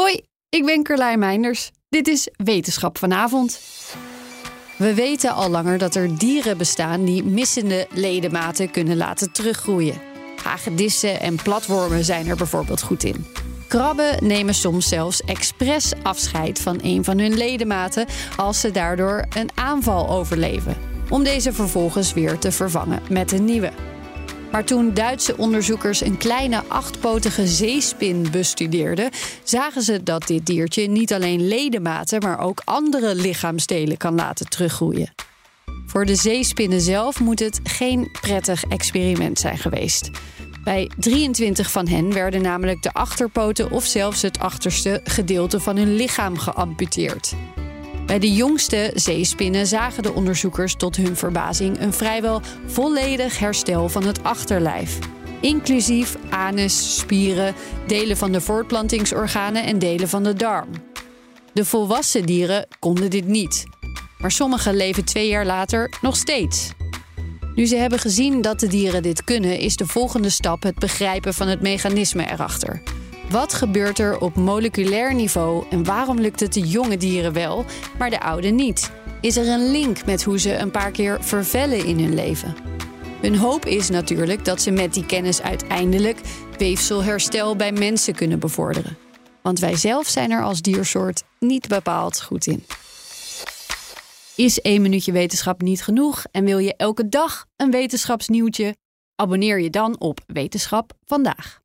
Hoi, ik ben Carlijn Meinders. Dit is Wetenschap vanavond. We weten al langer dat er dieren bestaan die missende ledematen kunnen laten teruggroeien. Hagedissen en platwormen zijn er bijvoorbeeld goed in. Krabben nemen soms zelfs expres afscheid van een van hun ledematen als ze daardoor een aanval overleven, om deze vervolgens weer te vervangen met een nieuwe. Maar toen Duitse onderzoekers een kleine achtpotige zeespin bestudeerden, zagen ze dat dit diertje niet alleen ledematen, maar ook andere lichaamsdelen kan laten teruggroeien. Voor de zeespinnen zelf moet het geen prettig experiment zijn geweest. Bij 23 van hen werden namelijk de achterpoten of zelfs het achterste gedeelte van hun lichaam geamputeerd. Bij de jongste zeespinnen zagen de onderzoekers tot hun verbazing een vrijwel volledig herstel van het achterlijf. Inclusief anus, spieren, delen van de voortplantingsorganen en delen van de darm. De volwassen dieren konden dit niet. Maar sommige leven twee jaar later nog steeds. Nu ze hebben gezien dat de dieren dit kunnen, is de volgende stap het begrijpen van het mechanisme erachter. Wat gebeurt er op moleculair niveau en waarom lukt het de jonge dieren wel, maar de oude niet? Is er een link met hoe ze een paar keer vervellen in hun leven? Hun hoop is natuurlijk dat ze met die kennis uiteindelijk weefselherstel bij mensen kunnen bevorderen. Want wij zelf zijn er als diersoort niet bepaald goed in. Is één minuutje wetenschap niet genoeg en wil je elke dag een wetenschapsnieuwtje? Abonneer je dan op Wetenschap vandaag.